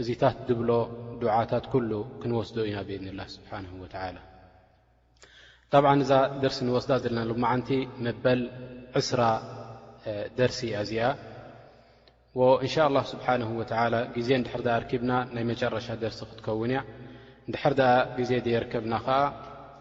እዚታት ድብሎ ዱዓታት ኩሉ ክንወስዶ ኢና ብኢድኒላህ ስብሓነሁ ወተዓላ። ጣብዓን እዛ ደርሲ ንወስዳ ዘለና ሎማዓንቲ መበል ዕስራ ደርሲ እያ እዚኣ። ወእንሻ ላህ ስብሓነሁ ወተዓላ ግዜ እንድሕር ደኣ ኣርኪብና ናይ መጨረሻ ደርሲ ክትከውን እያ። እንድሕር ደኣ ግዜ ደየርከብና ኸኣ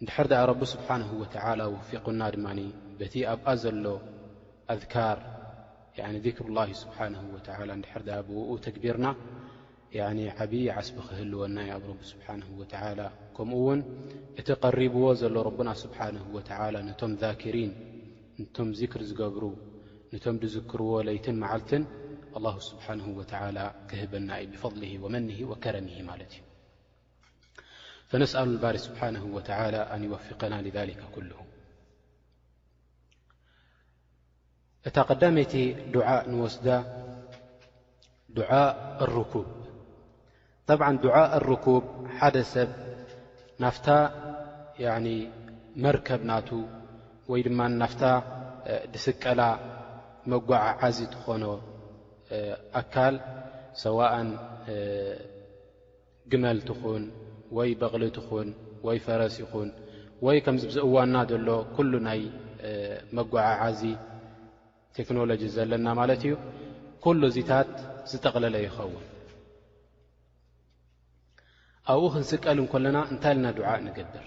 እንድሕር ደኣ ረቢ ስብሓነሁ ወተዓላ ወፊቑና ድማ በቲ ኣብኣ ዘሎ ኣዝካር ያዕኒ ዚክሩላሂ ስብሓነሁ ወተዓላ እንድሕር ደኣ ብእኡ ተግቢርና ያዕኒ ዓብዪ ዓስቢ ክህልወና እዩ ኣብ ረቢ ስብሓነሁ ወተዓላ ከምኡ ውን እቲ ቀሪብዎ ዘሎ ረብና ስብሓነሁ ወተዓላ ነቶም ዛኪሪን ንቶም ዚክር ዝገብሩ ንቶም ድዝክርዎ ለይትን መዓልትን ኣላሁ ስብሓነሁ ወተዓላ ክህበና እዩ ብፈድሊሂ ወመኒሂ ወከረሚሂ ማለት እዩ فنسأل البر سبحانه وتعلى ن يوفقنا لذلك كله ታ قدمت دعء نوስد دعاء الركوب طبع دعء الركوب حد س ናفت مركب ናت ي ድ ናف سቀل مع ز ኾن ኣካል ሰዋእን ግመል ትኹን ወይ በቕሊ ትኹን ወይ ፈረስ ይኹን ወይ ከምዚ ብዚ እዋንና ዘሎ ኩሉ ናይ መጓዓዓዚ ቴክኖሎጂ ዘለና ማለት እዩ ኩሉ እዚታት ዝጠቕለለ ይኸውን ኣብኡ ክንስቀል እንኮለና እንታይ ኢልና ድዓእ ንገብር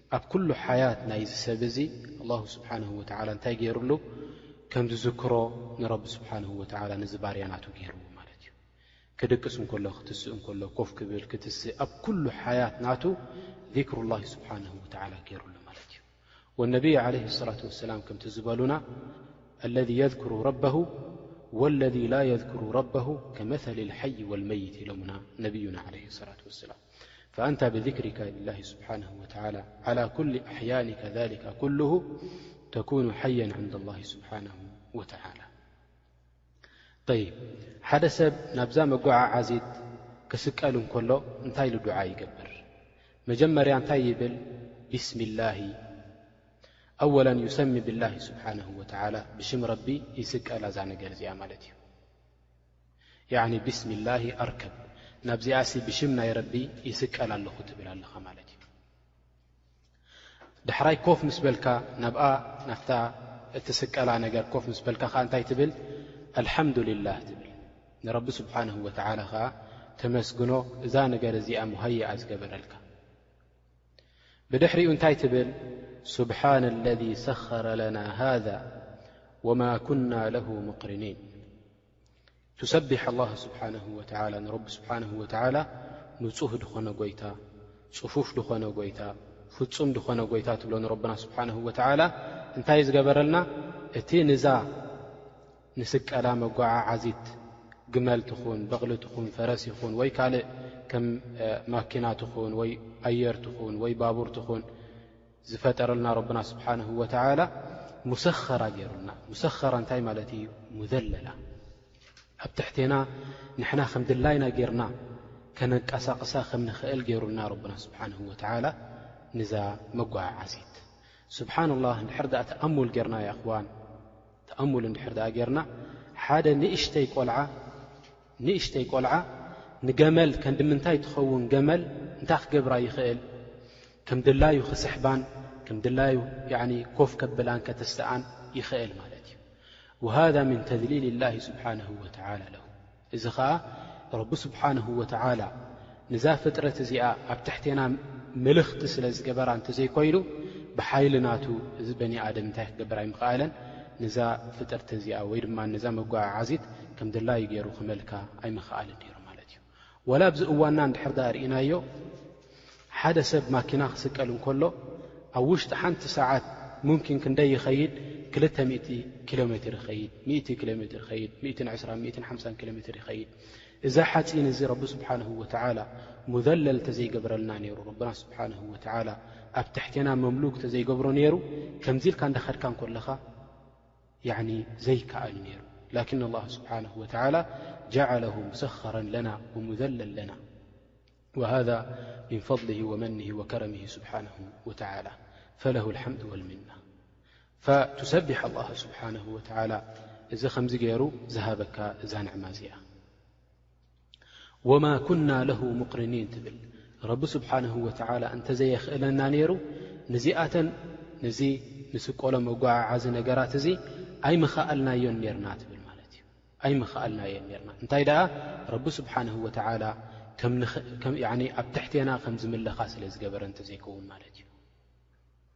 ኣብ ኩሉ ሓያት ናይዚ ሰብ እዚ ኣላሁ ስብሓነሁ ወተዓላ እንታይ ገይሩሉ? ከም ዝዝክሮ ንረቢ ስብሓነሁ ወተዓላ ነዚ ባርያ ናቱ ገይሩዎ ማለት እዩ። ክድቅስ እንከሎ፣ ክትስእ እንከሎ፣ ኮፍ ክብል፣ ክትስእ፣ ኣብ ኩሉ ሓያት ናቱ ዚክሩላሂ ስብሓነሁ ወተዓላ ገይሩሉ ማለት እዩ። ወነቢይ ዓለይሂ ሰላቱ ወሰላም ከምቲ ዝበሉና ኣለዚ የዝኩሩ ረበሁ ወለዚ ላ የዝኩሩ ረበሁ ከመሰሊ ልሓይ ወልመይት ኢሎምና ነቢዩና ዓለይሂ ሰላቱ ወሰላም። ፈኣንታ ብذክሪካ ሊላሂ ስብሓነሁ ወተዓላ ዓላ ኩሊ ኣሕያኒካ ዛሊካ ኩሉሁ ተኩኑ ሓያን ዕንደ ላሂ ስብሓነሁ ወተዓላ ጠይብ ሓደ ሰብ ናብዛ መጓዓዓዚት ክስቀል እንከሎ እንታይ ኢሉ ዱዓ ይገብር መጀመርያ እንታይ ይብል ብስሚ ላሂ ኣወላ ዩሰሚ ብላሂ ስብሓነሁ ወተዓላ ብሽም ረቢ ይስቀል ኣዛ ነገር እዚኣ ማለት እዩ ያኒ ቢስሚላሂ ኣርከብ ናብዚኣሲ ብሽም ናይ ረቢ ይስቀል ኣለኹ ትብል ኣለኻ ማለት እዩ ዳሕራይ ኮፍ ምስ በልካ ናብኣ ናፍታ እትስቀላ ነገር ኮፍ ምስ በልካ ከዓ እንታይ ትብል ኣልሓምዱልላህ ትብል ንረቢ ስብሓን ወተላ ከዓ ተመስግኖ እዛ ነገር እዚኣ ሙሃይኣ ዝገበረልካ ብድሕሪኡ እንታይ ትብል ስብሓን ለذ ሰኸረ ለና ሃذ ወማ ኩና ለሁ ሙቅርኒን ትሰቢሕ ኣላህ ስብሓንሁ ወተላ ንረቢ ስብሓንሁ ወተዓላ ንጹህ ድኾነ ጐይታ ጽፉፍ ድኾነ ጐይታ ፍጹም ድኾነ ጐይታ ትብሎ ንረብና ስብሓንሁ ወተዓላ እንታይ እዩ ዝገበረልና እቲ ንዛ ንስቀላ መጓዓዓዚት ግመል ትኹን በቕሊ ትኹን ፈረስ ይኹን ወይ ካልእ ከም ማኪና ትኹን ወይ ኣየር ትኹን ወይ ባቡር ትኹን ዝፈጠረልና ረብና ስብሓንሁ ወተዓላ ሙሰኸራ ገይሩልና ሙሰኸራ እንታይ ማለት እዩ ሙዘለላ ኣብ ትሕቴና ንሕና ከም ድላይና ጌርና ከነንቀሳቕሳ ከም ንኽእል ገይሩልና ረብና ስብሓንሁ ወተዓላ ንዛ መጓዓዓዚት ስብሓን ላህ እንድሕር ድኣ ተኣሙል ጌርና ይኣኽዋን ተኣሙል እንድሕር ድኣ ጌርና ሓደ ንእሽተይ ቆልዓ ንእሽተይ ቆልዓ ንገመል ከንድምንታይ ትኸውን ገመል እንታይ ክገብራ ይኽእል ከም ድላዩ ክስሕባን ከም ድላዩ ኮፍ ከብላን ከተስተኣን ይኽእል ማለት እዩ وሃذ ምን ተድሊል ላه ስብሓነሁ ወተላ ለሁ እዚ ኸዓ ረቢ ስብሓነሁ ወተላ ንዛ ፍጥረት እዚኣ ኣብ ትሕቴና ምልኽቲ ስለ ዝገበራ እንተዘይኮይኑ ብሓይሊ ናቱ እዚ በኒ ኣደም እንታይ ክገብር ኣይምኸኣለን ንዛ ፍጥርቲ እዚኣ ወይ ድማ ነዛ መጓዓዓዚት ከም ድላዩ ገይሩ ክመልካ ኣይምኸኣልን ነይሩ ማለት እዩ ወላ ኣብዚ እዋንና እንድሕር ዳኣ ርኢናዮ ሓደ ሰብ ማኪና ክስቀል እንከሎ ኣብ ውሽጢ ሓንቲ ሰዓት ሙምኪን ክንደይ ይኸይድ ክልተ ሚእቲ ኪሎ ሜትር ይኸይድ ሚእቲ ኪሎ ሜትር ይኸይድ ሚእትን ዕስራን ሚእትን ሓምሳን ኪሎ ሜትር ይኸይድ እዛ ሓጺን እዚ ረቢ ስብሓነሁ ወተዓላ ሙዘለል ተዘይገብረልና ነይሩ ረብና ስብሓነሁ ወተዓላ ኣብ ትሕቴና መምሉክ ተዘይገብሮ ነይሩ ከምዚ ኢልካ እንዳኸድካ እንኮለኻ ያዕኒ ዘይከኣል እዩ ነይሩ ላኪን ኣላሁ ስብሓነሁ ወተዓላ ጀዓለሁ ሙሰኸረን ለና ወሙዘለል ለና ወሃዛ ምን ፈضሊሂ ወመኒሂ ወከረሚሂ ስብሓነሁ ወተዓላ ፈለሁ ልሓምድ ወልሚና ፈቱሰቢሕ ኣላህ ስብሓነሁ ወተዓላ እዚ ከምዚ ገይሩ ዝሃበካ እዛ ንዕማ እዚኣ ወማ ኩና ለሁ ሙቅርኒን ትብል ረቢ ስብሓነሁ ወተዓላ እንተዘየኽእለና ነይሩ ንዚኣተን ንዚ ንስቆሎ መጓዓዓዚ ነገራት እዚ ኣይምኸኣልናዮን ነርና ትብል ማለት እዩ ኣይምኸኣልናዮን ነርና እንታይ ደኣ ረቢ ስብሓንሁ ወተዓላ ኣብ ትሕቴና ከም ዝምለኻ ስለ ዝገበረ እንተዘይከውን ማለት እዩ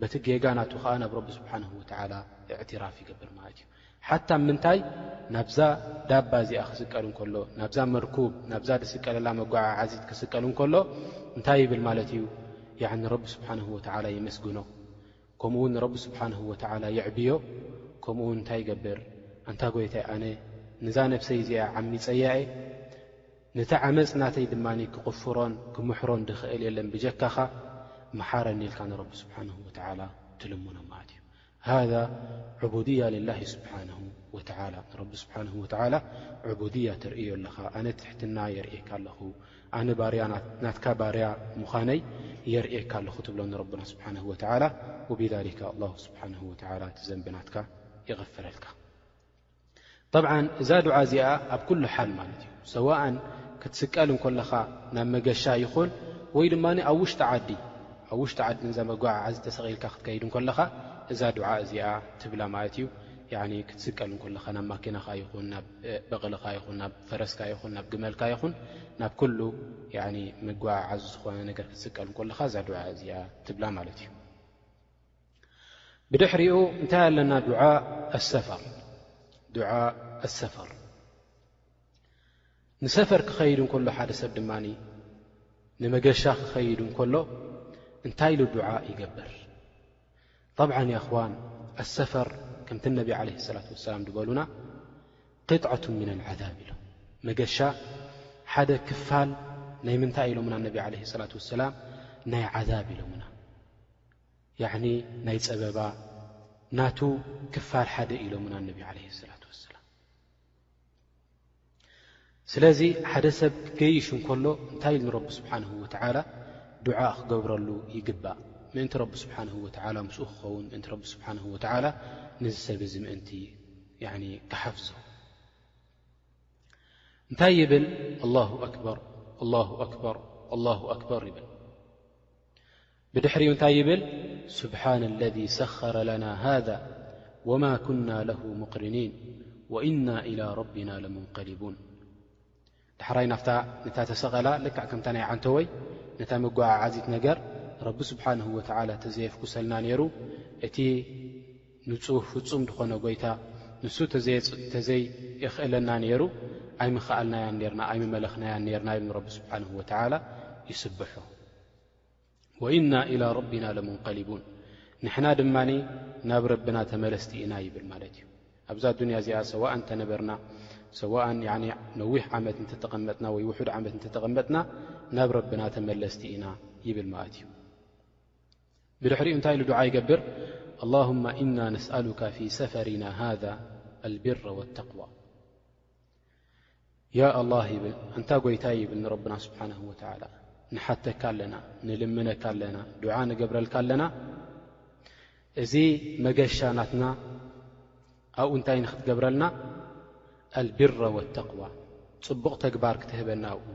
በቲ ጌጋ ናቱ ከኣ ናብ ረቢ ስብሓንሁ ወተዓላ እዕትራፍ ይገብር ማለት እዩ። ሓታም ምንታይ ናብዛ ዳባ እዚኣ ክስቀል እንከሎ፣ ናብዛ መርኩብ፣ ናብዛ ዝስቀለላ መጓዓዓዚት ክስቀል እንከሎ እንታይ ይብል ማለት እዩ? ያዕኒ ንረቢ ስብሓንሁ ወተዓላ የመስግኖ፣ ከምኡ ውን ንረቢ ስብሓንሁ ወተዓላ የዕብዮ፣ ከምኡ ውን እንታይ ይገብር ኣንታ ጎይታይ ኣነ ንዛ ነብሰይ እዚኣ ዓሚጸያ እየ፣ ነቲ ዓመጽ ናተይ ድማ ክቕፍሮን ክምሕሮን ድኽእል የለን ብጀካኻ ምሓረኒ ኢልካ ንረቢ ስብሓነሁ ወተዓላ ትልምኖ ማለት እዩ። ሃዛ ዑቡድያ ሊላሂ ስብሓነሁ ወተዓላ ንረቢ ስብሓነሁ ወተዓላ ዑቡድያ ተርእዮ ኣለኻ። ኣነ ትሕትና የርእየካ ኣለኹ፣ ኣነ ባርያ ናትካ ባርያ ምዃነይ የርእየካ ኣለኹ ትብሎ ንረብና ስብሓነሁ ወተዓላ። ወቢዛሊከ ኣላሁ ስብሓነሁ ወተዓላ እቲ ዘንቢ ናትካ ይቕፍረልካ። ጠብዓን እዛ ዱዓ እዚኣ ኣብ ኩሉ ሓል ማለት እዩ ሰዋእን ክትስቀል እንኮለኻ ናብ መገሻ ይኹን ወይ ድማ ኣብ ውሽጢ ዓዲ ኣብ ውሽጢ ዓዲ ንዛ መጓዓዓዚ ተሰቒልካ ክትከይድ እንኮለኻ እዛ ዱዓ እዚኣ ትብላ ማለት እዩ ክትስቀል እንኮለኻ ናብ ማኪናኻ ይኹን ናብ በቕልኻ ይኹን ናብ ፈረስካ ይኹን ናብ ግመልካ ይኹን ናብ ኩሉ መጓዓዓዚ ዝኾነ ነገር ክትስቀል እንኮለኻ እዛ ዱዓ እዚኣ ትብላ ማለት እዩ ብድሕሪኡ እንታይ ኣለና ዱዓ ኣሰፈር ዱዓ ኣሰፈር ንሰፈር ክኸይድ እንከሎ ሓደ ሰብ ድማ ንመገሻ ክኸይድ እንከሎ እንታይ ኢሉ ዱዓ ይገብር ጠብዓ የኽዋን ኣሰፈር ከምቲ ነቢ ዓለ ሰላት ወሰላም ዝበሉና ቅጥዓቱ ምና ዓዛብ ኢሎም መገሻ ሓደ ክፋል ናይ ምንታይ ኢሎምና ነቢ ዓለ ሰላት ወሰላም ናይ ዓዛብ ኢሎምና ያኒ ናይ ጸበባ ናቱ ክፋል ሓደ ኢሎምና ነቢ ዓለ ሰላት ወሰላም ስለዚ ሓደ ሰብ ክገይሽ እንከሎ እንታይ ኢል ንረቢ ስብሓንሁ ወተዓላ ዱዓ ክገብረሉ ይግባእ ምእንቲ ረቢ ስብሓን ወተዓላ ምስኡ ክኸውን ምእንቲ ረቢ ስብሓን ወተዓላ ንዚ ሰብ እዚ ምእንቲ ክሓፍዞ እንታይ ይብል ኣላ ኣክበር ኣላ ኣክበር ኣላ ኣክበር ይብል ብድሕሪኡ እንታይ ይብል ስብሓን ኣለዚ ሰኸረ ለና ሃዛ ወማ ኩና ለሁ ሙቅሪኒን ወኢና ኢላ ረቢና ለሙንቀሊቡን ዳሕራይ ናፍታ ነታ ተሰቐላ ልክዕ ከምታ ናይ ዓንተወይ ነታ መጓዓዓዚት ነገር ረቢ ስብሓንሁ ወተዓላ እተዘየፍኩሰልና ነይሩ እቲ ንፁህ ፍፁም ዝኾነ ጎይታ ንሱ እተዘይእኽእለና ነይሩ ኣይምኸኣልናያን ርና ኣይምመለኽናያን ርና ብ ንረቢ ስብሓን ወተዓላ ይስብሑ ወኢና ኢላ ረቢና ለሙንቀሊቡን ንሕና ድማ ናብ ረብና ተመለስቲ ኢና ይብል ማለት እዩ ኣብዛ ኣዱንያ እዚኣ ሰዋእ እንተነበርና ሰዋእ ነዊሕ ዓመት እተቐመጥና ወይ ውሑድ ዓመት እተተቐመጥና ናብ ረብና ተመለስቲ ኢና ይብል ማለት እዩ ብድሕሪኡ እንታይ ኢሉ ድዓ ይገብር ኣላሁማ እና ነስኣሉካ ፊ ሰፈሪና ሃذ ኣልብረ ወተቅዋ ያ ኣላ ይብል ኣንታ ጎይታይ ይብል ንረብና ስብሓን ወተላ ንሓተካ ኣለና ንልምነካ ኣለና ዱዓ ንገብረልካ ኣለና እዚ መገሻ ናትና ኣብኡ እንታይ ንክትገብረልና ኣልብረ ወተቅዋ ፅቡቕ ተግባር ክትህበና ኣብኡ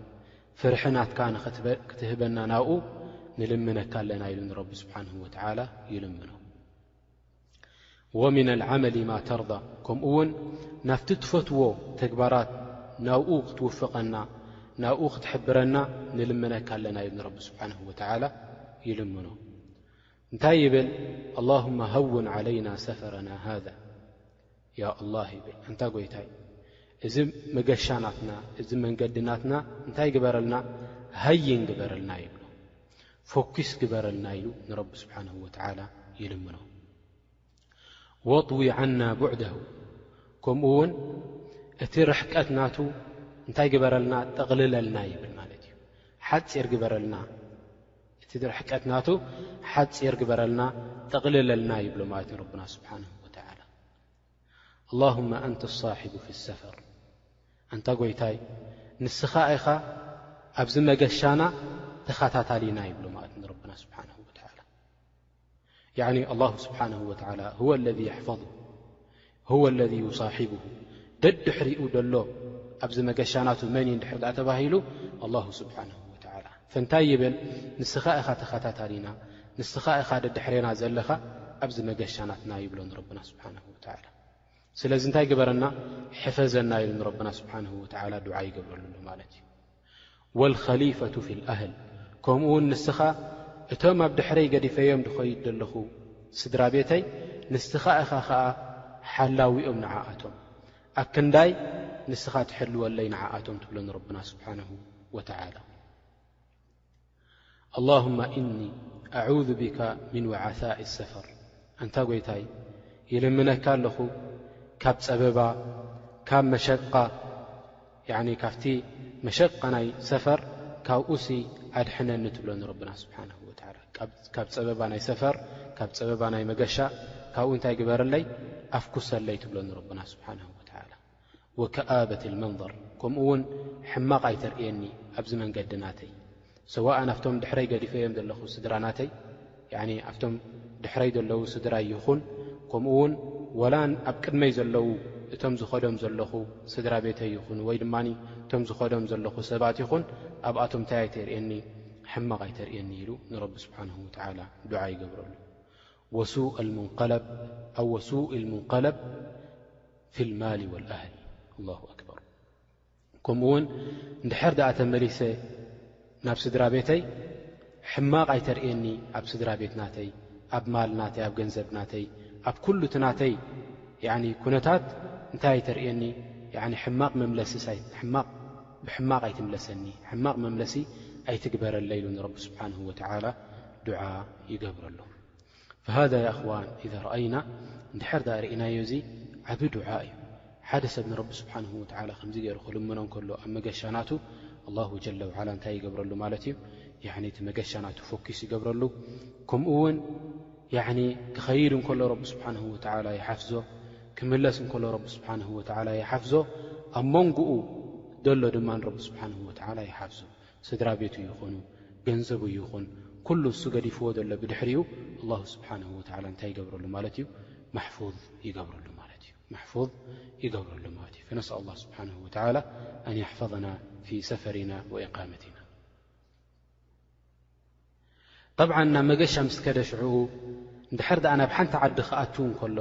ፍርሒ ናትካ ክትህበና ናብኡ ንልምነካ ኣለና ኢሉ ንረቢ ስብሓን ወተላ ይልምኖ ወምና ልዓመሊ ማ ተርዳ ከምኡ ውን ናብቲ ትፈትዎ ተግባራት ናብኡ ክትውፍቐና ናብኡ ክትሕብረና ንልመነካ ኣለና ዩ ንረቢ ስብሓን ወተላ ይልምኖ እንታይ ይብል ኣላሁማ ሃውን ዓለይና ሰፈረና ሃذ ያ ኣላህ ይብል ኣንታ ጎይታይ እዚ መገሻ ናትና እዚ መንገዲ ናትና እንታይ ግበረልና ሃይን ግበረልና ይብሎ ፎኪስ ግበረልና ኢሉ ንረቢ ስብሓንሁ ወተዓላ ይልምኖ ወጥዊ ዓና ቡዕደሁ ከምኡ እውን እቲ ርሕቀት ናቱ እንታይ ግበረልና ጠቕልለልና ይብል ማለት እዩ ሓፂር ግበረልና እቲ ርሕቀት ናቱ ሓጺር ግበረልና ጠቕልለልና ይብሎ ማለት እዩ ረብና ስብሓንሁ ወተዓላ ኣላሁመ ኣንተ ኣሳሒቡ ፊ ሰፈር ኣንታ ጐይታይ ንስኻ ኢኻ ኣብዚ መገሻና ተኸታታሊና ይብሎ ማለት ንረብና ስብሓንሁ ወተዓላ ያዕኒ ኣላሁ ስብሓነሁ ወተዓላ ሁወ ለዚ የሕፈዙሁ ሁወ ለዚ ዩሳሒቡሁ ደድሕሪኡ ዘሎ ኣብዚ መገሻናቱ መን እዩ እንድሕር ድኣ ተባሂሉ ኣላሁ ስብሓነሁ ወተዓላ ፈንታይ ይብል ንስኻ ኢኻ ተኸታታሊና ንስኻ ኢኻ ደድሕሬና ዘለኻ ኣብዚ መገሻናትና ይብሎ ንረብና ስብሓን ወተዓላ ስለዚ እንታይ ግበረና ሕፈዘና ኢሉ ንረብና ስብሓን ወተዓላ ዱዓ ይገብረሉ ኣሎ ማለት እዩ ወልኸሊፈቱ ፊል ኣህል ከምኡ ውን ንስኻ እቶም ኣብ ድሕረይ ገዲፈዮም ድኸይድ ደለኹ ስድራ ቤተይ ንስኻ ኢኻ ኸኣ ሓላዊኦም ንዓኣቶም ኣክንዳይ ንስኻ ትሕልወለይ ንዓኣቶም ትብሎ ንረብና ስብሓንሁ ወተዓላ ኣላሁማ እኒ ኣዑዙ ቢካ ምን ወዓሳኢ ሰፈር ኣንታ ጐይታይ ይልምነካ ኣለኹ ካብ ጸበባ ካብ መሸቃ ካብቲ መሸቃ ናይ ሰፈር ካብኡሲ ኣድሕነኒ ትብሎ ንረብና ስብሓን ወላ ካብ ፀበባ ናይ ሰፈር ካብ ፀበባ ናይ መገሻ ካብኡ እንታይ ግበረለይ ኣፍኩሰለይ ትብሎ ንረብና ስብሓን ወላ ወከኣበት ልመንظር ከምኡ እውን ሕማቕ ኣይተርእየኒ ኣብዚ መንገዲ ናተይ ሰዋእን ኣብቶም ድሕረይ ገዲፈዮም ዘለኹ ስድራ ናተይ ኣብቶም ድሕረይ ዘለዉ ስድራይ ይኹን ከምኡ እውን ወላ ኣብ ቅድመይ ዘለዉ እቶም ዝኸዶም ዘለኹ ስድራ ቤተይ ይኹኑ ወይ ድማ እቶም ዝኸዶም ዘለኹ ሰባት ይኹን ኣብኣቶም እንታይ ኣይተርእየኒ ሕማቕ ኣይተርእየኒ ኢሉ ንረቢ ስብሓንሁ ወተዓላ ዱዓ ይገብረሉ ወሱእ ልሙንቀለብ ኣወሱእ ልሙንቀለብ ፊ ልማል ወልኣህሊ ኣላ ኣክበር ከምኡ ውን እንድሕር ድኣ ተመሊሰ ናብ ስድራ ቤተይ ሕማቕ ኣይተርእየኒ ኣብ ስድራ ቤት ናተይ ኣብ ማል ናተይ ኣብ ገንዘብ ናተይ ኣብ ኩሉ እቲ ናተይ ኩነታት እንታይ ኣይተርእየኒ ሕማቕ መምለሲሕማቕ ብሕማቕ ኣይትምለሰኒ ሕማቕ መምለሲ ኣይትግበረለይ ኢሉ ንረቢ ስብሓን ወተዓላ ድዓ ይገብረሉ ፈሃዛ ያእኽዋን ኢዛ ረኣይና እንድሕር ድኣ ርኢናዮ እዚ ዓቢ ዱዓ እዩ ሓደ ሰብ ንረቢ ስብሓንሁ ወተዓላ ከምዚ ገይሩ ክልምኖ እንከሎ ኣብ መገሻ ናቱ ኣላሁ ጀለ ውዓላ እንታይ ይገብረሉ ማለት እዩ ያዕኒ እቲ መገሻ ናቱ ፎኪስ ይገብረሉ ከምኡ እውን ያዕኒ ክኸይድ እንከሎ ረቢ ስብሓንሁ ወተዓላ ይሓፍዞ ክምለስ እንከሎ ረቢ ስብሓንሁ ወተዓላ ይሓፍዞ ኣብ መንጎኡ ደሎ ድማ ንረቢ ስብሓንሁ ወተዓላ ይሓፍዞ ስድራ ቤቱ ይኹኑ ገንዘቡ ይኹን ኩሉ እሱ ገዲፍዎ ዘሎ ብድሕሪኡ ኣላሁ ስብሓነሁ ወተዓላ እንታይ ይገብረሉ ማለት እዩ ማሕፉዝ ይገብረሉ ማለት እዩ ማሕፉዝ ይገብረሉ ማለት እዩ ፈነስኣሉ ኣላህ ስብሓነሁ ወተዓላ ኣን የሕፈዘና ፊ ሰፈሪና ወኢቃመቲና ጠብዓ ናብ መገሻ ምስ ከደ ሽዑኡ እንድሕር ድኣ ናብ ሓንቲ ዓዲ ክኣትው እንከሎ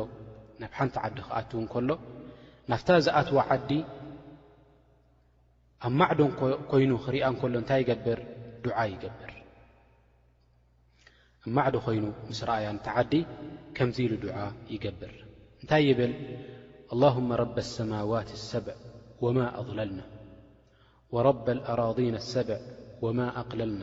ናብ ሓንቲ ዓዲ ክኣትው እንከሎ ናብታ ዝኣትዋ ዓዲ ኣብ ማዕዶ ኮይኑ ክሪኣ እንከሎ እንታይ ይገብር ዱዓ ይገብር ኣብ ማዕዶ ኮይኑ ምስ ረኣያ ንተዓዲ ከምዚ ኢሉ ዱዓ ይገብር እንታይ ይብል ኣላሁመ ረብ ኣሰማዋት ሰብዕ ወማ ኣضለልና ወረብ ኣራضና ሰብዕ ወማ ኣቅለልና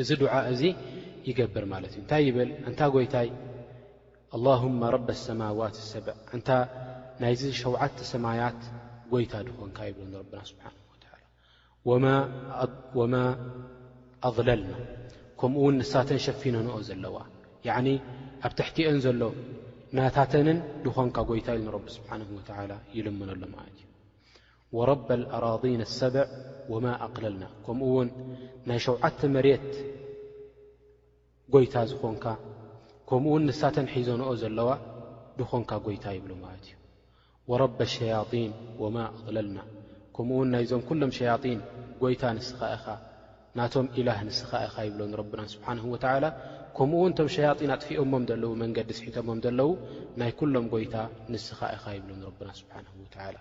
እዚ ዱዓእ እዚ ይገብር ማለት እዩ እንታይ ይብል ኣንታ ጎይታይ ኣላሁመ ረበ ሰማዋት ሰብዕ ኣንታ ናይዚ ሸውዓተ ሰማያት ጎይታ ድኾንካ ይብሎ ንረብና ስብሓን ወተላ ወማ ኣቕለልና ከምኡ ውን ንሳተን ሸፊነንኦ ዘለዋ ያኒ ኣብ ትሕቲአን ዘሎ ናታተንን ድኾንካ ጎይታ ኢሉ ንረቢ ስብሓን ወተላ ይልምነሎ ማለት እዩ ወረበ ኣልኣራዲን ሰብዕ ወማ ኣቅለልና ከምኡውን ናይ ሸውዓተ መሬት ጎይታ ዝኾንካ ከምኡውን ንሳተን ሒዘንኦ ዘለዋ ድኾንካ ጎይታ ይብሉ ማለት እዩ ወረበ ሸያጢን ወማ ኣቅለልና ከምኡውን ናይዞም ኩሎም ሸያጢን ጎይታ ንስኻ ኢኻ ናቶም ኢላህ ንስኻ ኢኻ ይብሎ ንረብና ስብሓን ወተላ ከምኡውን እቶም ሸያጢን ኣጥፊኦሞም ዘለዉ መንገዲ ስሒቶሞም ዘለዉ ናይ ኩሎም ጎይታ ንስኻ ኢኻ ይብሎ ንረብና ስብሓን ወተላ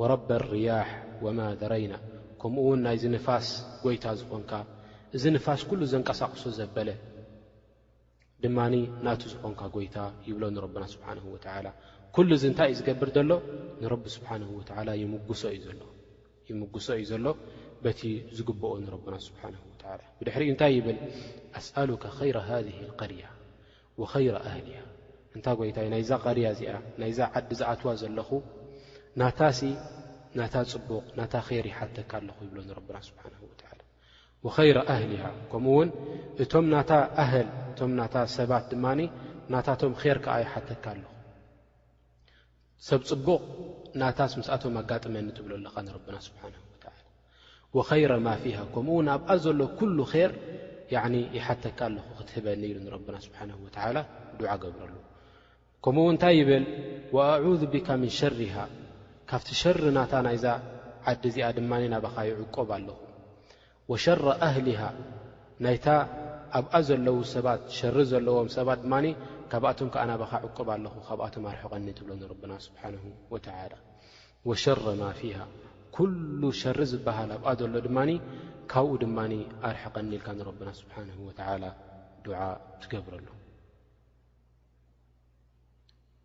ወረበ ርያሕ ወማ ዘረይና ከምኡውን ናይዚ ንፋስ ጎይታ ዝኾንካ እዚ ንፋስ ኩሉ ዘንቀሳቕሶ ዘበለ ድማ ናቱ ዝኾንካ ጎይታ ይብሎ ንረብና ስብሓንሁ ወተዓላ ኩሉ እዚ እንታይ እዩ ዝገብር ዘሎ ንረቢ ስብሓንሁ ወተዓላ ይምጉሶ እዩ ዘሎ ይምጉሶ እዩ ዘሎ በቲ ዝግብኦ ንረብና ስብሓንሁ ወተዓላ ብድሕሪኡ እንታይ ይብል ኣስኣሉካ ኸይረ ሃ ልቀርያ ወኸይረ ኣህሊሃ እንታ ጐይታይ ናይዛ ቀርያ እዚኣ ናይዛ ዓዲ ዝኣትዋ ዘለኹ ናታሲ ናታ ጽቡቕ ናታ ኼር ይሓተካ ኣለኹ ይብሎ ንረብና ስብሓን ወትዓላ ወኸይረ ኣህሊሃ ከምኡ ውን እቶም ናታ ኣህል እቶም ናታ ሰባት ድማ ናታቶም ኼር ከኣ ይሓተካ ኣለኹ ሰብ ጽቡቕ ናታስ ምስኣቶም ኣጋጥመኒ ትብሎ ኣለኻ ንረብና ስብሓን ወተላ ወኸይረ ማ ፊሃ ከምኡ ውን ኣብኣ ዘሎ ኩሉ ር ይሓተካ ኣለኹ ክትህበኒ ኢሉ ንረብና ስብሓን ወተላ ዱዓ ገብረሉ ከምኡ ውን እንታይ ይብል ወኣዑዙ ብካ ምን ሸሪሃ ካብቲ ሸሪ ናታ ናይዛ ዓዲ እዚኣ ድማ ናባኻ ይዕቆብ ኣለኹ ወሸረ ኣህሊሃ ናይታ ኣብኣ ዘለዉ ሰባት ሸሪ ዘለዎም ሰባት ድማ ካብኣቶም ከኣ ናባኻ ዕቁብ ኣለኹ ካብኣቶም ኣርሕቐኒ ትብሎ ንረብና ስብሓንሁ ወተዓላ ወሸረ ማ ፊሃ ኩሉ ሸሪ ዝበሃል ኣብኣ ዘሎ ድማ ካብኡ ድማ ኣርሕቐኒ ኢልካ ንረብና ስብሓንሁ ወተዓላ ዱዓ ትገብረሉ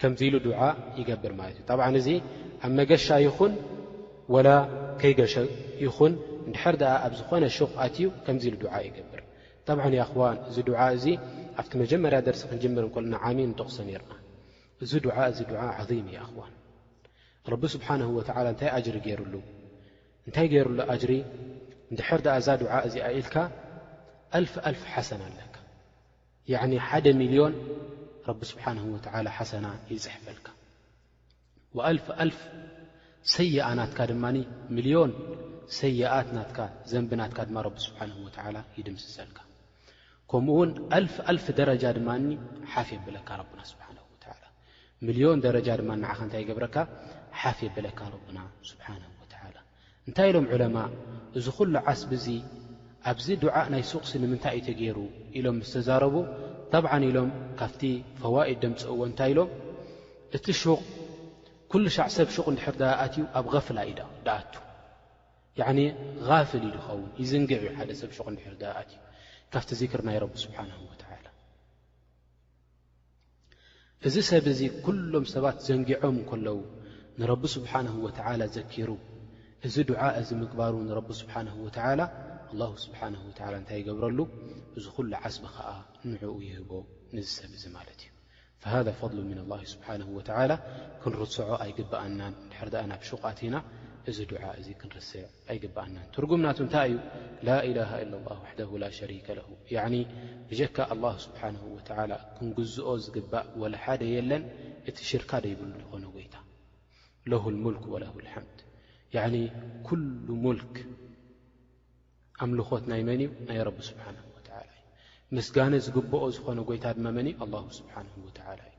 ከምዚ ኢሉ ዱዓ ይገብር ማለት እዩ ጣብዓ እዚ ኣብ መገሻ ይኹን ወላ ከይገሸ ይኹን እንድሕር ድኣ ኣብ ዝኾነ ሹቕ ኣትዩ ከምዚ ኢሉ ዱዓ ይገብር ጠብዓ ይኣኽዋን እዚ ዱዓ እዚ ኣብቲ መጀመርያ ደርሲ ክንጅምር እንከልና ዓሚ ንጠቕሶ ነርና እዚ ዱዓ እዚ ዱዓ ዓዚም ይኣኽዋን ረቢ ስብሓንሁ ወትዓላ እንታይ ኣጅሪ ገይሩሉ እንታይ ገይሩሉ ኣጅሪ እንድሕር ድኣ እዛ ዱዓ እዚኣ ኢልካ ኣልፍ ኣልፍ ሓሰና ኣለካ ያኒ ሓደ ሚልዮን ረቢ ስብሓን ወተላ ሓሰና ይፅሕፈልካ ወኣልፍ ኣልፍ ሰይኣ ናትካ ድማ ሚልዮን ሰይኣት ናትካ ዘንቢ ናትካ ድማ ረቢ ስብሓን ወተላ ይድምስሰልካ ከምኡ ውን ኣልፍ ኣልፍ ደረጃ ድማ ሓፍ የብለካ ረብና ስብሓን ወላ ሚልዮን ደረጃ ድማ ንዓኸ እንታይ ይገብረካ ሓፍ የብለካ ረብና ስብሓን ወተላ እንታይ ኢሎም ዑለማእ እዚ ኩሉ ዓስቢ እዚ ኣብዚ ዱዓእ ናይ ሱቕሲ ንምንታይ እዩ ተገይሩ ኢሎም ምስ ተዛረቡ ጠብዓን ኢሎም ካብቲ ፈዋኢድ ደምጽእዎ እንታይ ኢሎም እቲ ሹቕ ኩሉ ሻዕ ሰብ ሹቕ እንድሕር ድኣ ኣትዩ ኣብ ገፍላ እዩ ድኣቱ ያዕኒ ጋፍል እዩ ድኸውን ይዝንግዕ እዩ ሓደ ሰብ ሹቕ እንድሕር ድኣ ኣትዩ ካብቲ ዚክር ናይ ረቢ ስብሓንሁ ወተዓላ እዚ ሰብ እዚ ኩሎም ሰባት ዘንጊዖም እንከለዉ ንረቢ ስብሓንሁ ወተዓላ ዘኪሩ እዚ ዱዓ እዚ ምግባሩ ንረቢ ስብሓንሁ ወተዓላ ኣላ ስብሓን ወተላ እንታይ ይገብረሉ እዚ ዅሉ ዓስቢ ኸዓ ንዕኡ ይህቦ ነዚ ሰብ እዚ ማለት እዩ ፈሃዛ ፈضሉ ምን ላ ስብሓን ወተላ ክንርስዖ ኣይግብኣናን ድሕር ድኣ ናብ ሹቓት ኢና እዚ ዱዓ እዚ ክንርስዕ ኣይግብኣናን ትርጉም ናቱ እንታይ እዩ ላኢላሃ ኢላ ላህ ዋሕደሁ ላ ሸሪከ ለሁ ያኒ ብጀካ ኣላህ ስብሓንሁ ወተዓላ ክንግዝኦ ዝግባእ ወላ ሓደ የለን እቲ ሽርካ ደይብሉ ዝኾነ ጎይታ ለሁ ልሙልክ ወለሁ ልሓምድ ያኒ ኩሉ ሙልክ ኣምልኾት ናይ መን እዩ ናይ ረቢ ስብሓንሁ ወተዓላ እዩ ምስጋነ ዝግብኦ ዝኾነ ጎይታ ድማ መን እዩ ኣላሁ ስብሓንሁ ወተዓላ እዩ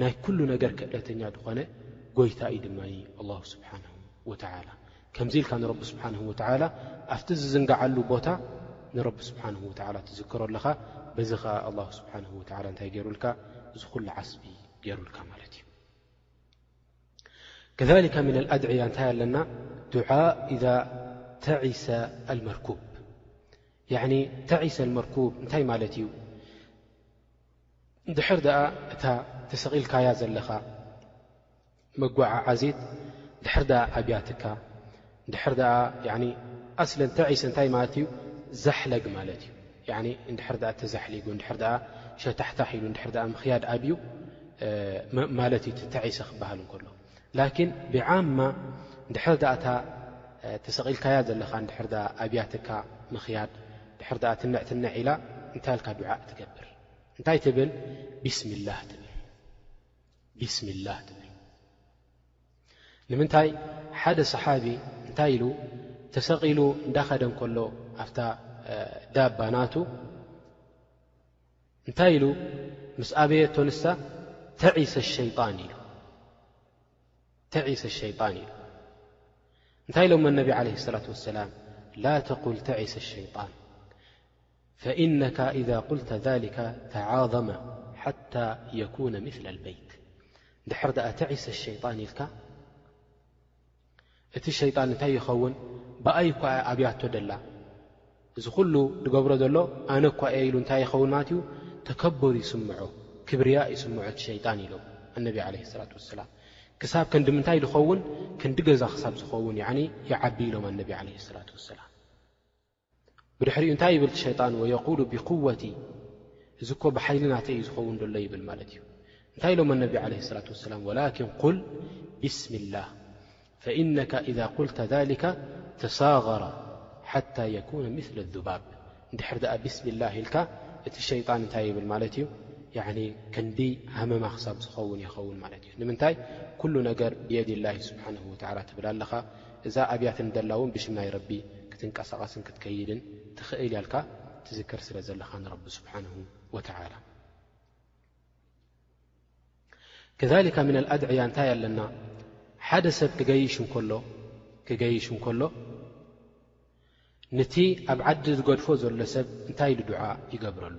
ናይ ኩሉ ነገር ክእለተኛ ድኾነ ጎይታ እዩ ድማ እዪ ኣላሁ ስብሓንሁ ወተዓላ ከምዚ ኢልካ ንረቢ ስብሓንሁ ወተዓላ ኣብቲ ዝዝንግዓሉ ቦታ ንረቢ ስብሓንሁ ወተዓላ ትዝክሮ ኣለኻ በዚ ኸዓ ኣላሁ ስብሓንሁ ወተዓላ እንታይ ገይሩልካ እዚ ኹሉ ዓስቢ ገይሩልካ ማለት እዩ ከሊካ ምና ኣድዕያ እንታይ ኣለና ዱዓ ኢዛ ተዒሰ ኣልመርኩብ ተዒሰ ኣልመርኩብ እንታይ ማለት እዩ እንድሕር ደኣ እታ ተሰቒልካያ ዘለኻ መጓዓዓዚት እንድሕር ደኣ ኣብያትካ እንድሕር ደኣ ኣስለን ተዒሰ እንታይ ማለት እዩ ዛሕለግ ማለት እዩ እንድሕር ደኣ ተዛሕሊጉ እንድሕር ደኣ ሸታሕታሕ ኢሉ እንድሕር ደኣ ምኽያድ ኣብዩ ማለት እዩ እቲ ተዒሰ ክበሃል እንከሎ ላኪን ብዓማ ድሕር ዳኣ እታ ተሰቒልካያ ዘለኻ ድሕር ዳኣ ኣብያትካ ምኽያድ ድሕር ዳኣ ትንዕ ትንዕ ኢላ እንታይ ኣልካ ዱዓእ ትገብር እንታይ ትብል ቢስሚላህ ትብል ቢስሚላህ ትብል ንምንታይ ሓደ ሰሓቢ እንታይ ኢሉ ተሰቒሉ እንዳኸደ እንከሎ ኣብታ ዳባ ናቱ نت ل مس أبيت ن عس الشيان ل نت لم انبي عليه الصلاة والسلام لا تقل تعس الشيطان فإنك إذا قلت ذلك تعاظم حتى يكون مثل البيت در دأ عس الشيان لك እቲ ሸይጣን እንታይ ይኸውን ብኣይ እኳ እያ ኣብያቶ ደላ እዚ ኩሉ ዝገብሮ ዘሎ ኣነ እኳ እየ ኢሉ እንታይ ይኸውን ማለት እዩ ተከብር ይስምዖ ክብርያ ይስምዖ እቲ ሸይጣን ኢሎም ኣነቢ ዓለ ሰላት ወሰላም ክሳብ ከንዲ ምንታይ ዝኸውን ክንዲ ገዛ ክሳብ ዝኸውን ይዓቢ ኢሎም ኣነቢ ዓለ ሰላት ወሰላም ብድሕሪኡ እንታይ ይብል ሸይጣን ወየቁሉ ብቁወቲ እዚ እኮ ብሓይሊ ናተይ እዩ ዝኸውን ደሎ ይብል ማለት እዩ እንታይ ኢሎም ኣነቢ ለ ላት ሰላም ወላኪን ቁል ብስሚ ላህ ፈኢነካ ኢዛ ቁልተ ሊከ ተሳغረ ሓታ የኩነ ምለ ذባብ እንድሕር ድኣ ብስሚ ላ ኢልካ እቲ ሸይጣን እንታይ ይብል ማለት እዩ ክንዲ ሃመማ ክሳብ ዝኸውን ይኸውን ማለት እዩ ንምንታይ ኩሉ ነገር ብየድ ላ ስብሓ ወ ትብል ኣለኻ እዛ ኣብያት እንደላ ውን ብሽም ናይ ረቢ ክትንቀሳቀስን ክትከይድን ትክእል እያ እልካ ትዝክር ስለ ዘለካ ንረቢ ስብሓንሁ ወተዓላ ከሊካ ምና ኣድዕያ እንታይ ኣለና ሓደ ሰብ ክገይሽ እንከሎ ንቲ ኣብ ዓዲ ዝገድፎ ዘሎ ሰብ እንታይ ኢሉ ድዓ ይገብረሉ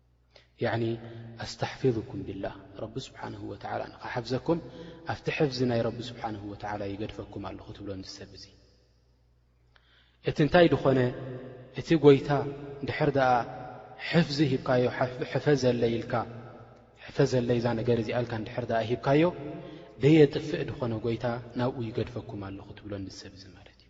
ያዕኒ ኣስተሕፊዙኩም ቢላህ ረቢ ስብሓነሁ ወተዓላ ንኽሓፍዘኩም ኣብቲ ሕፍዚ ናይ ረቢ ስብሓነሁ ወተዓላ ይገድፈኩም ኣለኹ ትብሎ ንዚ ሰብ እዚ እቲ እንታይ ድኾነ እቲ ጐይታ እንድሕር ደኣ ሕፍዚ ሂብካዮ ሕፈዘለይ ኢልካ ሕፈዘለይ እዛ ነገር እዚኣ ኢልካ እንድሕር ደኣ ሂብካዮ ደየጥፍእ ድኾነ ጐይታ ናብኡ ይገድፈኩም ኣለኹ ትብሎ ንዚ ሰብ እዚ ማለት እዩ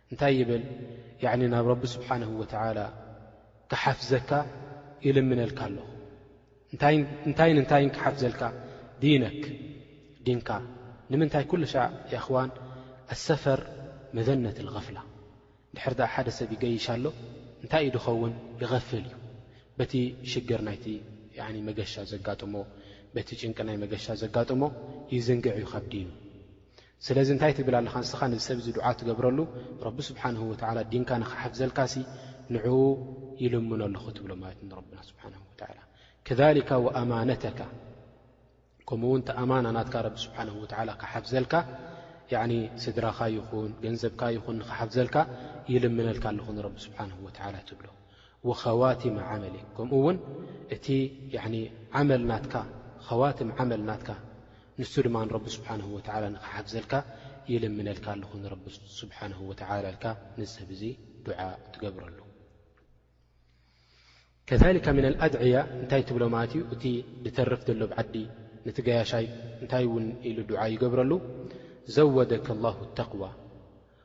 እንታይ ይብል ያኒ ናብ ረቢ ስብሓንሁ ወተዓላ ክሓፍዘካ ይልምነልካ ኣለኹ እንታይን እንታይን ክሓፍዘልካ ዲነክ ዲንካ ንምንታይ ኩልሻዕ ያኣኽዋን ኣሰፈር መዘነት ልغፍላ ድሕር ድኣ ሓደ ሰብ ይገይሽ ኣሎ እንታይ እዩ ድኸውን ይغፍል እዩ በቲ ሽግር ናይቲ መገሻ ዘጋጥሞ በቲ ጭንቂ ናይ መገሻ ዘጋጥሞ ይዝንግዕ እዩ ካብ ዲኑ ስለዚ እንታይ ትብል ኣለኻ ንስኻ ነዚ ሰብ እዚ ዱዓ ትገብረሉ ረቢ ስብሓነሁ ወተዓላ ዲንካ ንኽሓፍዘልካሲ ንዕኡ ይልምኖ ኣለኹ ትብሎ ማለት ንረብና ስብሓነሁ ወተዓላ ከዛሊካ ወኣማነተካ ከምኡ እውን እቲ ኣማና ናትካ ረቢ ስብሓነሁ ወተዓላ ክሓፍዘልካ ያዕኒ ስድራኻ ይኹን ገንዘብካ ይኹን ንኽሓፍዘልካ ይልምነልካ ኣለኹ ንረቢ ስብሓነሁ ወተዓላ ትብሎ ወኸዋቲመ ዓመሊክ ከምኡ ውን እቲ ዓመል ናትካ ኸዋትም ዓመል ናትካ ንሱ ድማ ንረቢ ስብሓንሁ ወተዓላ ንኽሓግዘልካ ይልምነልካ ኣለኹ ንረቢ ስብሓንሁ ወተዓላ ኢልካ ነዚ ሰብ እዚ ዱዓ ትገብረሉ ከሊካ ምና ኣድዕያ እንታይ ትብሎ ማለት እዩ እቲ ድተርፍ ዘሎ ብዓዲ ነቲ ገያሻይ እንታይ እውን ኢሉ ድዓ ይገብረሉ ዘወደክ ላሁ ተቕዋ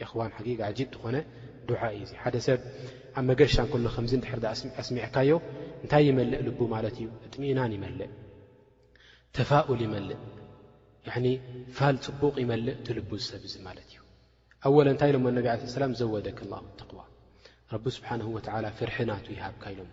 የኽዋን ሓቂቃ ዓጂብ ዝኾነ ዱዓ እዩ እዚ ሓደ ሰብ ኣብ መገሻ እንከሎ ከምዚ እንድሕር ድኣ ኣስሚዕካዮ እንታይ ይመልእ ልቡ ማለት እዩ እጥሚእናን ይመልእ ተፋኡል ይመልእ ያኒ ፋል ጽቡቕ ይመልእ እቲ ልቡ ዝሰብ እዚ ማለት እዩ ኣወለ እንታይ ኢሎሞ ነቢ ዓለ ሰላም ዘወደክ ላሁ ተቕዋ ረቢ ስብሓንሁ ወትዓላ ፍርሒ ናቱ ይሃብካ ኢሎሞ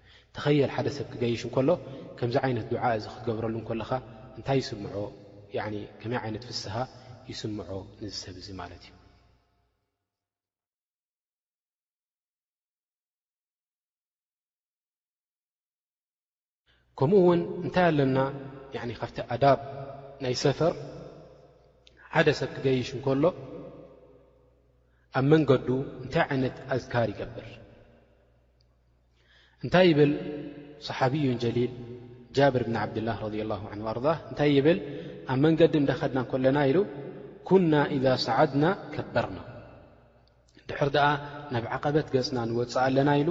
ተኸየል ሓደ ሰብ ክገይሽ እንከሎ ከምዚ ዓይነት ዱዓ እዚ ክትገብረሉ እንከለኻ እንታይ ይስምዖ ያኒ ከመይ ዓይነት ፍስሃ ይስምዖ ንዚ ሰብ እዚ ማለት እዩ። ከምኡ ውን እንታይ ኣለና ያኒ ካብቲ ኣዳብ ናይ ሰፈር ሓደ ሰብ ክገይሽ እንከሎ ኣብ መንገዱ እንታይ ዓይነት ኣዝካር ይገብር እንታይ ይብል صሓብዩ ጀሊል ጃብር ብን ዓብድላه ረض ላ ን ኣር እንታይ ይብል ኣብ መንገዲ እዳኸድና ከለና ኢሉ ኩና ኢዛ ሰዓድና ከበርና ድሕር ደኣ ናብ ዓቐበት ገፅና ንወፅእ ኣለና ኢሉ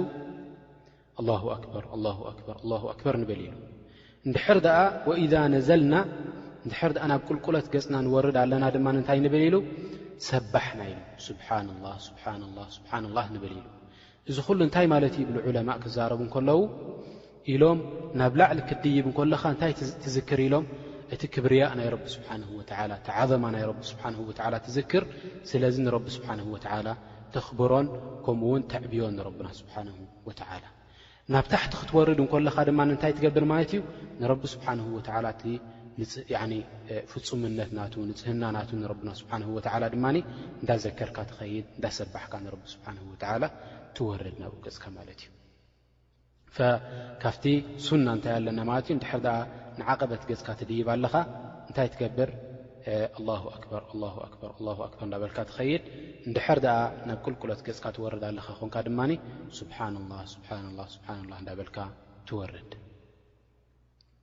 ኣላ ኣክበር ኣ ኣክበር ኣ ኣክበር ንብል ኢሉ እንድሕር ደኣ ወኢዛ ነዘልና ንድሕር ኣ ናብ ቁልቁለት ገፅና ንወርድ ኣለና ድማ ንታይ ንብል ኢሉ ሰባሕና ኢሉ ስብሓ ላ ስብሓ ላ ስብሓ ላ ንብል ኢሉ እዚ ኹሉ እንታይ ማለት እዩ ይብሉ ዑለማእ ክዛረቡ እንከለዉ ኢሎም ናብ ላዕሊ ክትድይብ እንከለኻ እንታይ ትዝክር ኢሎም እቲ ክብርያእ ናይ ረቢ ስብሓንሁ ወተዓላ እቲ ዓዘማ ናይ ረቢ ስብሓንሁ ወተዓላ ትዝክር ስለዚ ንረቢ ስብሓንሁ ወተዓላ ተኽብሮን ከምኡ ውን ተዕብዮን ንረብና ስብሓንሁ ወተዓላ ናብ ታሕቲ ክትወርድ እንከለኻ ድማ እንታይ ትገብር ማለት እዩ ንረቢ ስብሓንሁ ወተዓላ እቲ ፍፁምነት ናቱ ንፅህና ናቱ ንረብና ስብሓነሁ ወተዓላ ድማ እንዳዘከርካ ትኸይድ እንዳሰባሕካ ንረቢ ስብሓነሁ ወተዓላ ትወርድ ናብኡ ገፅካ ማለት እዩ ካብቲ ሱና እንታይ ኣለና ማለት እዩ እንድሕር ደኣ ንዓቐበት ገፅካ ትድይብ ኣለኻ እንታይ ትገብር ኣላሁ ኣክበር ኣላሁ ኣክበር ኣላሁ ኣክበር እንዳበልካ ትኸይድ እንድሕር ደኣ ናብ ቁልቁለት ገፅካ ትወርድ ኣለኻ ኮንካ ድማ ስብሓንላ ስብሓንላ ስብሓንላ እንዳበልካ ትወርድ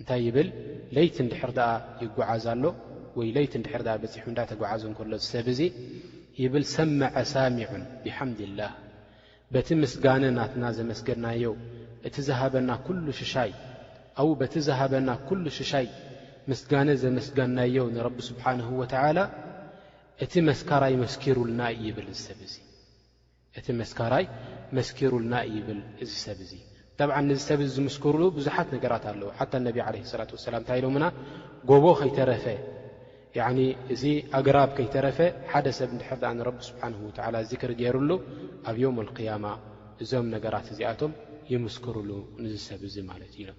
እንታይ ይብል ለይቲ እንድሕር ደኣ ይጎዓዝ ኣሎ ወይ ለይቲ እንድሕር ደኣ በጺሑ እንዳ ተጎዓዘ እንከሎ እዚ ሰብ እዚ ይብል ሰመዐ ሳሚዑን ብሓምድ ላህ በቲ ምስጋነ ናትና ዘመስገናዮ እቲ ዝሃበና ኩሉ ሽሻይ ኣው በቲ ዝሃበና ኩሉ ሽሻይ ምስጋነ ዘመስጋናዮ ንረቢ ስብሓንሁ ወተዓላ እቲ መስካራይ መስኪሩልና እዩ ይብል እዚ ሰብ እዚ እቲ መስካራይ መስኪሩልና እዩ ይብል እዚ ሰብ እዚ። ጠብዓን ነዚ ሰብ እዚ ዝምስክሩሉ ብዙሓት ነገራት ኣለዉ። ሓታ ነቢ ዓለይሂ ሰላቱ ወሰላም እንታይ ኢሎምና ጎቦ ከይተረፈ ያዕኒ እዚ ኣግራብ ከይተረፈ ሓደ ሰብ እንድሕር ደኣ ንረቢ ስብሓነሁ ወተዓላ ዝክሪ ገይሩሉ ኣብ የውም ኣልቅያማ እዞም ነገራት እዚኣቶም ይምስክሩሉ ንዚ ሰብ እዚ ማለት እዩ ኢሎም።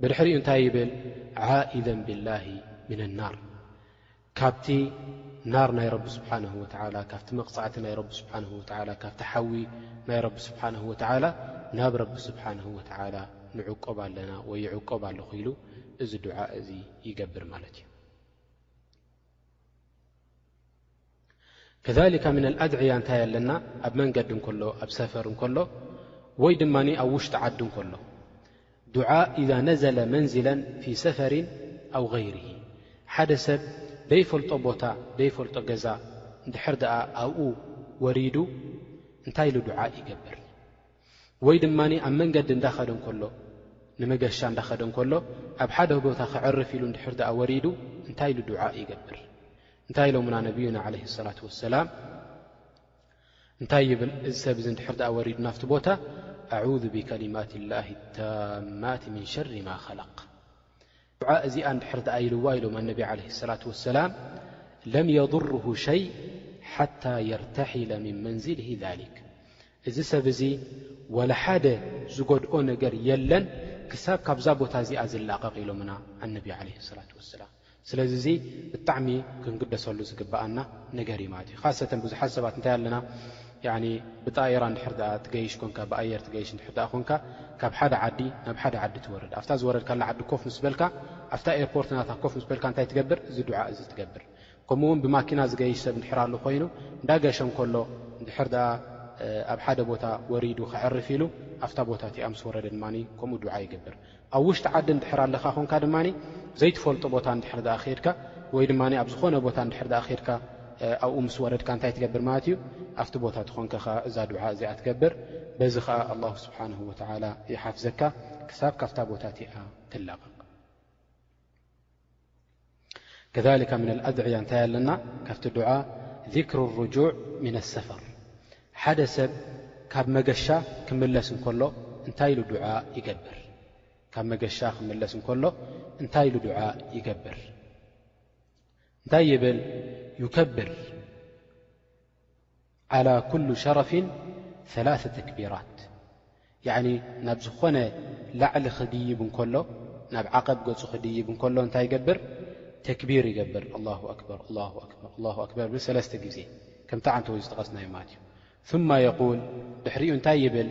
ብድሕሪኡ እንታይ ይብል ዓኢዘን ብላሂ ምና ናር ካብቲ ናር ናይ ረቢ ስብሓን ወላ ካብቲ መቕፃዕቲ ናይ ረቢ ስብሓን ወላ ካብቲ ሓዊ ናይ ረቢ ስብሓን ወላ ናብ ረቢ ስብሓን ወላ ንዕቆብ ኣለና ወይ ይዕቆብ ኣለኹ ኢሉ እዚ ድዓ እዚ ይገብር ማለት እዩ ከዛሊካ ምነ ኣድዕያ እንታይ ኣለና ኣብ መንገዲ እንከሎ ኣብ ሰፈር እንከሎ ወይ ድማ ኣብ ውሽጢ ዓዲ እንከሎ ዱዓ ኢዛ ነዘለ መንዝለን ፊ ሰፈሪን ኣው غይርሂ ሓደ ሰብ ዘይፈልጦ ቦታ ዘይፈልጦ ገዛ እንድሕር ደኣ ኣብኡ ወሪዱ እንታይ ኢሉ ዱዓ ይገብር ወይ ድማ ኣብ መንገዲ እንዳኸደ እንከሎ ንመገሻ እንዳኸደ እንከሎ ኣብ ሓደ ቦታ ክዕርፍ ኢሉ እንድሕር ደኣ ወሪዱ እንታይ ኢሉ ዱዓ ይገብር እንታይ ኢሎሙና ነብዩና ዓለይሂ ሰላት ወሰላም እንታይ ይብል እዚ ሰብ እዚ ንድሕር ድኣ ወሪዱ ናፍቲ ቦታ ኣዑዙ ብከሊማት ላሂ ታማት ምን ሸሪ ማ ኸለቅ ዱዓ እዚኣ ንድሕር ድኣ ኢልዋ ኢሎም ኣነቢ ዓለይሂ ሰላት ወሰላም ለም የድርሁ ሸይ ሓታ የርተሒለ ምን መንዝልሂ ዛሊክ እዚ ሰብ እዚ ወላ ሓደ ዝጎድኦ ነገር የለን ክሳብ ካብዛ ቦታ እዚኣ ዝላቐቕ ኢሎምና ኣነቢ ዓለይሂ ሰላት ወሰላም ስለዚ እዚ ብጣዕሚ ክንግደሰሉ ዝግበኣና ነገር እዩ ማለት እዩ። ካሰተን ብዙሓት ሰባት እንታይ ኣለና ያኒ ብጣኢራ እንድሕር ደኣ ትገይሽ ኮንካ ብኣየር ትገይሽ እንድሕር ደኣ ኮንካ ካብ ሓደ ዓዲ ናብ ሓደ ዓዲ ትወርድ ኣብታ ዝወረድካላ ዓዲ ኮፍ ምስ በልካ ኣብታ ኤርፖርት ናታ ኮፍ ምስ በልካ እንታይ ትገብር እዚ ዱዓ እዚ ትገብር ከምኡውን ብማኪና ዝገይሽ ሰብ እንድሕር ኣሉ ኮይኑ እንዳገሸ እንከሎ እንድሕር ደኣ ኣብ ሓደ ቦታ ወሪዱ ከዕርፍ ኢሉ ኣብታ ቦታ እቲኣ ምስ ወረደ ድማ ከምኡ ዱዓ ይገብር ኣብ ውሽጢ ዓዲ እንድሕር ኣለኻ ኮንካ ድማ ዘይትፈልጦ ቦታ እንድሕር ደኣ ኬድካ ወይ ድማ ኣብ ዝኾነ ቦታ እንድሕር ደኣ ኬድካ ኣብኡ ምስ ወረድካ እንታይ ትገብር ማለት እዩ ኣብቲ ቦታ ትኾንከ ከኣ እዛ ዱዓ እዚኣ ትገብር በዚ ከኣ ኣላሁ ስብሓንሁ ወተዓላ ይሓፍዘካ ክሳብ ካብታ ቦታ እቲኣ ትላቐቕ ከሊካ ምና ኣድዕያ እንታይ ኣለና ካብቲ ዱዓ ذክሩ ርጁዕ ምና ኣሰፈር ሓደ ሰብ ካብ መገሻ ክምለስ እንከሎ እንታይ ኢሉ ዱዓ ይገብር ካብ መገሻ ክምለስ እንከሎ እንታይ ኢሉ ዱዓ ይገብር እንታይ ይብል ይከብር ዓላ ኩሉ ሸረፊን ሰላሰ ተክቢራት ያዕኒ ናብ ዝኾነ ላዕሊ ክድይብ እንከሎ ናብ ዓቐብ ገጹ ክድይብ እንከሎ እንታይ ይገብር ተክቢር ይገብር ኣላሁ ኣክበር ኣላሁ ኣክበር ኣላሁ ኣክበር ብል ሰለስተ ግዜ ከምቲ ዓንተወይ ዝጠቐስናዮ ማለት እዩ ثማ የቁል ድሕሪኡ እንታይ ይብል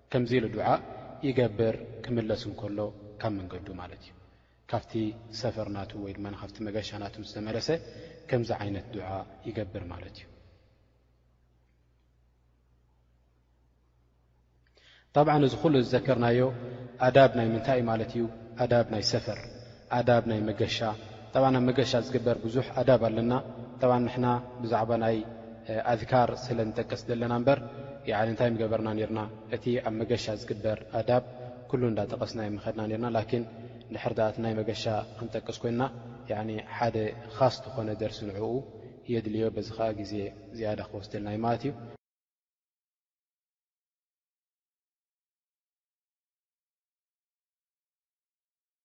ከምዚ ኢሉ ዱዓ ይገብር ክምለስ እንከሎ ካብ መንገዱ ማለት እዩ ካብቲ ሰፈር ናቱ ወይ ድማ ካብቲ መገሻ ናቱ ምስ ተመለሰ ከምዚ ዓይነት ዱዓ ይገብር ማለት እዩ ጣብዓ እዚ ኩሉ ዝዘከርናዮ ኣዳብ ናይ ምንታይ ማለት እዩ ኣዳብ ናይ ሰፈር ኣዳብ ናይ መገሻ ጠብዓን ኣብ መገሻ ዝግበር ብዙሕ ኣዳብ ኣለና ጠብዓን ንሕና ብዛዕባ ናይ ኣዝካር ስለ ንጠቅስ ዘለና እምበር ያዕኒ እንታይ ምገበርና ኔርና እቲ ኣብ መገሻ ዝግበር ኣዳብ ኩሉ እንዳጠቐስና ዩ ምኸድና ኔርና ላኪን ድሕር ድኣ እቲ ናይ መገሻ ክንጠቅስ ኮይንና ያዕኒ ሓደ ኻስ ዝኾነ ደርሲ ንዕኡ የድልዮ በዚ ኸኣ ግዜ ዝያዳ ክወስደልና ዩ ማለት እዩ